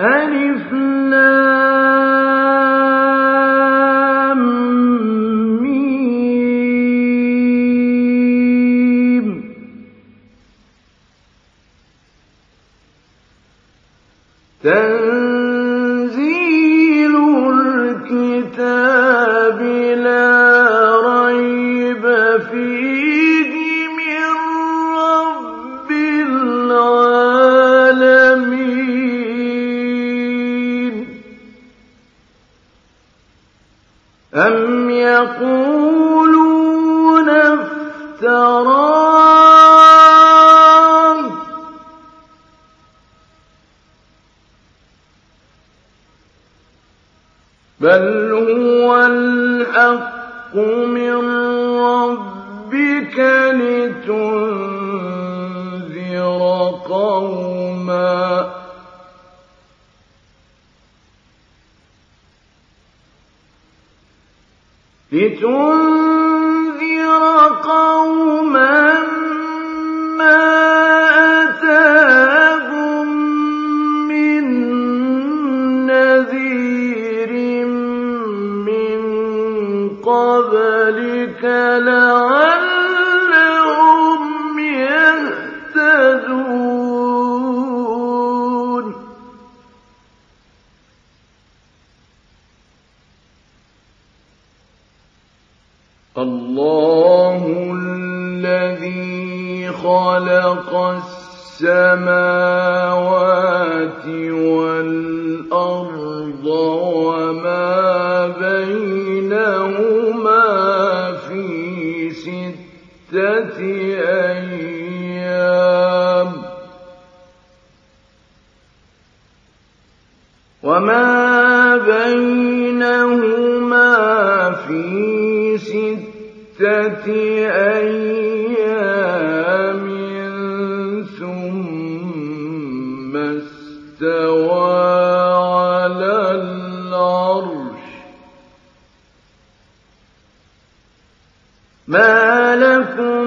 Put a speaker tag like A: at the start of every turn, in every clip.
A: ألف لام أم يقولون افتراه بل هو الحق من ربك لتنذر قوما لتنذر وما بينهما في ستة أيام. وما بينهما في ستة أيام. ما لكم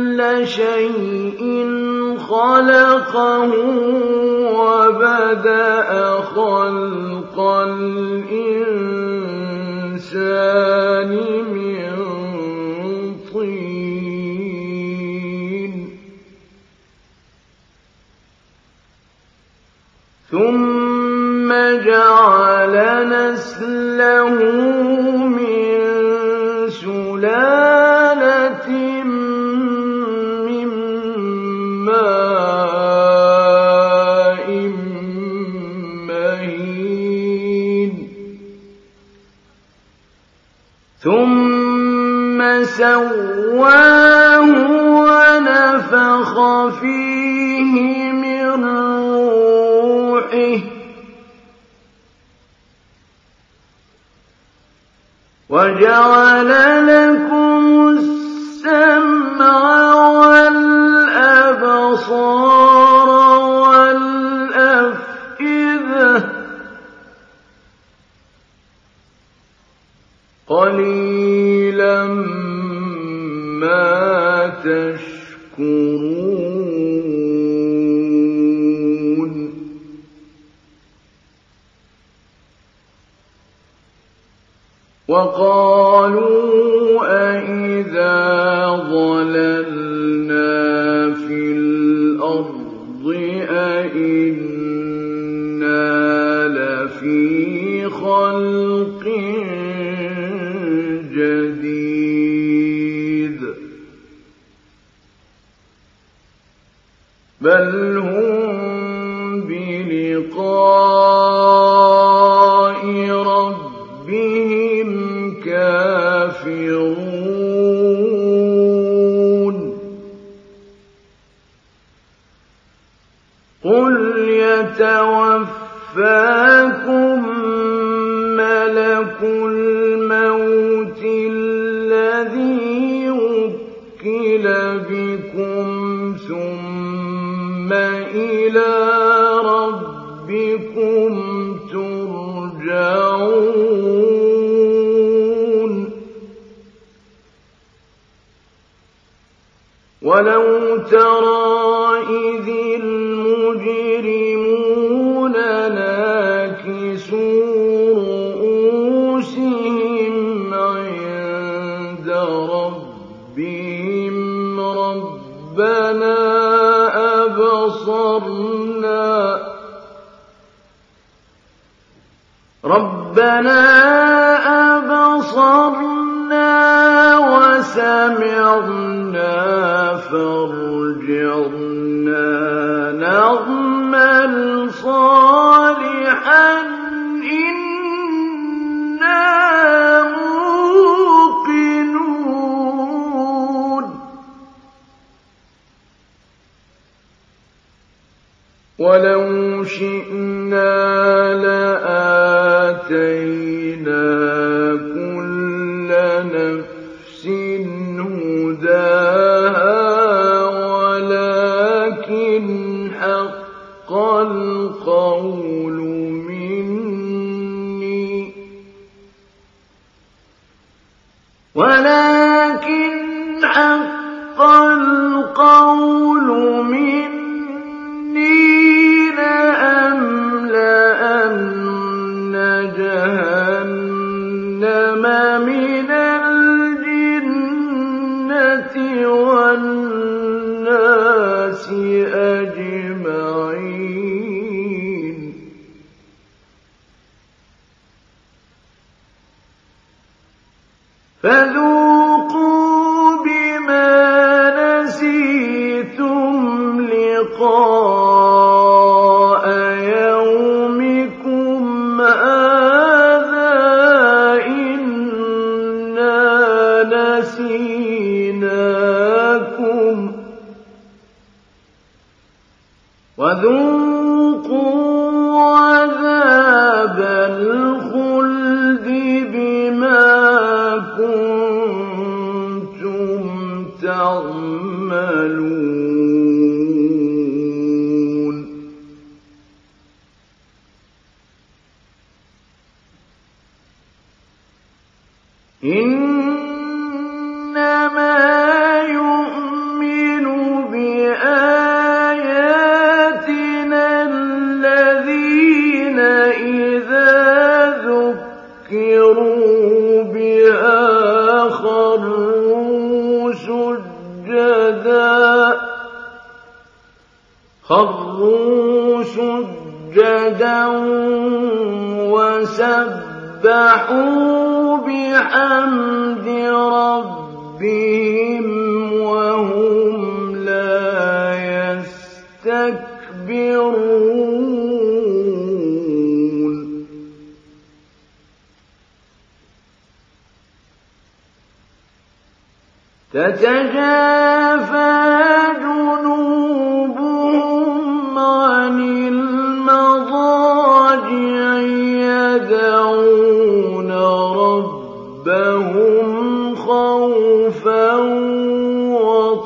A: كل شيء خلقه وبدأ خلق الإنسان من طين. ثم جعل نسله من سلالة ثم سواه ونفخ فيه من روحه. وجعل لما تشكرون وقال بل هم ربهم كافرون ولا فذوقوا سَبَّحُوا بِحَمْدِ رَبِّهِمْ وَهُمْ لَا يَسْتَكْبِرُونَ تَتَجَافَى جُنُوبُهُمْ عَنِ الْمَضَاجِعِ يَدْعُونَ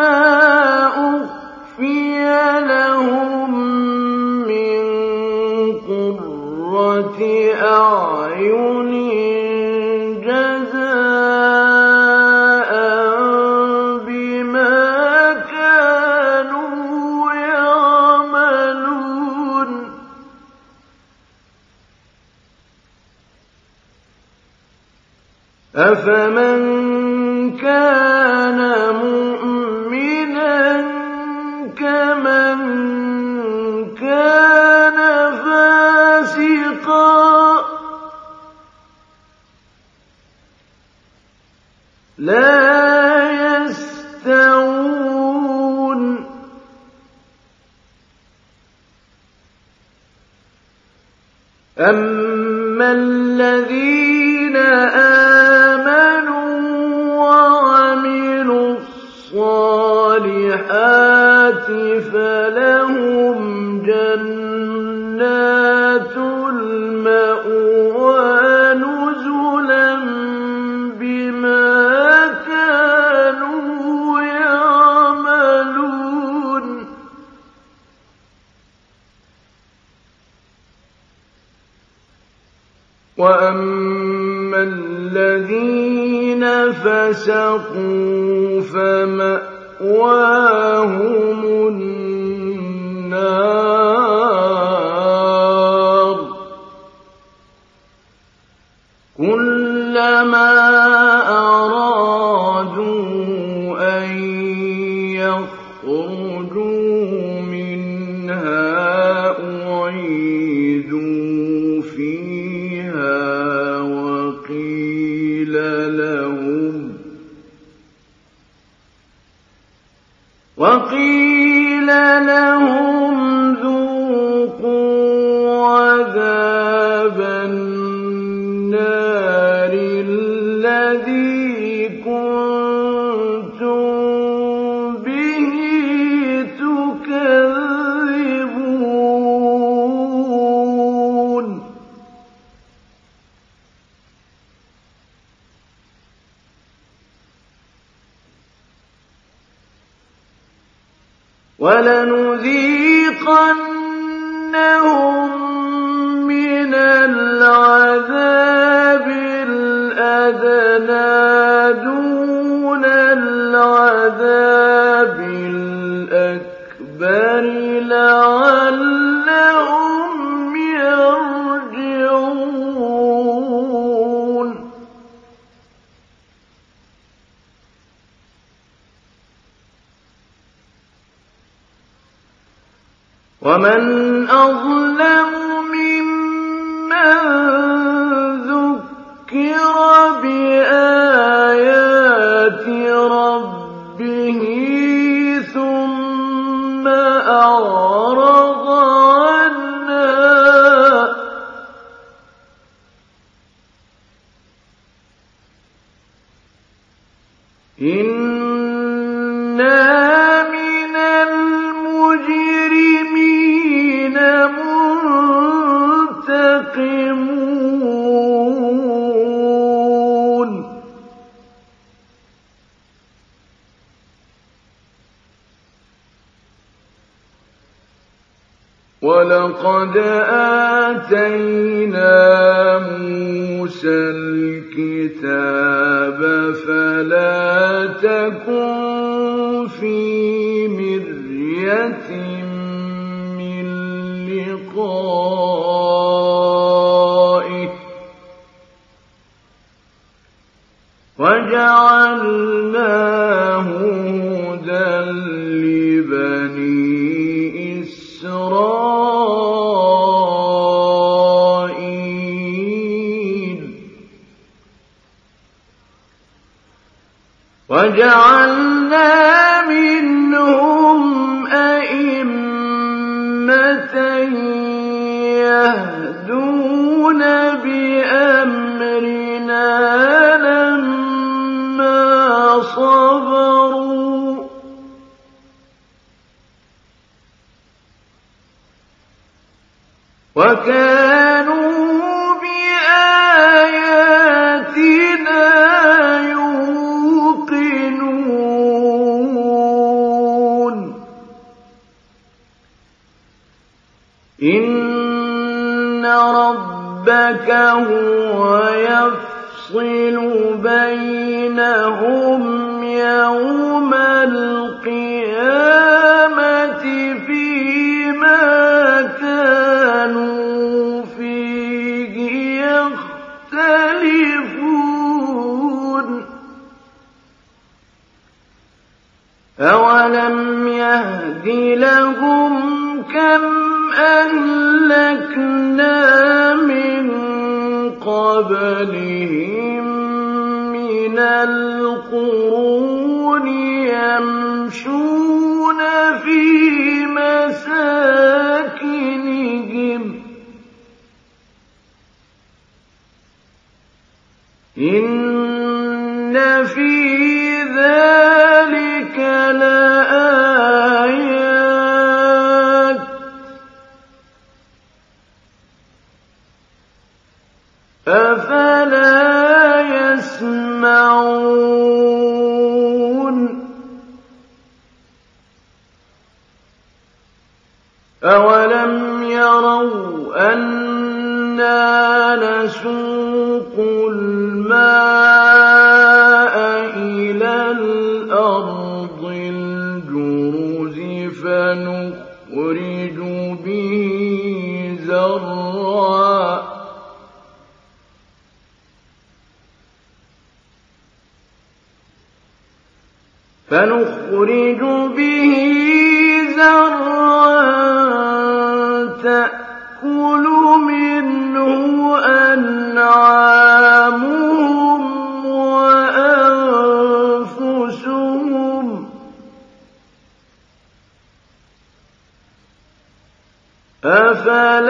A: ما لا يستوون. أما الذين آمنوا وعملوا الصالحات فلهم فسقوا فمأواهم النار. كلما أرادوا أن يخرجوا منها ولنذيقنهم من العذاب الأدنى دون العذاب الأكبر ومن أظلم ولقد آتينا موسى الكتاب فلا تكن في مرية من لقائه. وجعلناه هدى وجعلنا منهم أئمة يهدون بأمرنا لما صبروا. وكان له قَبْلِهِم مِّنَ الْقُرُونِ زرعا فنخرج به زرعا تأكل منه أنعامهم وأنفسهم. أفلا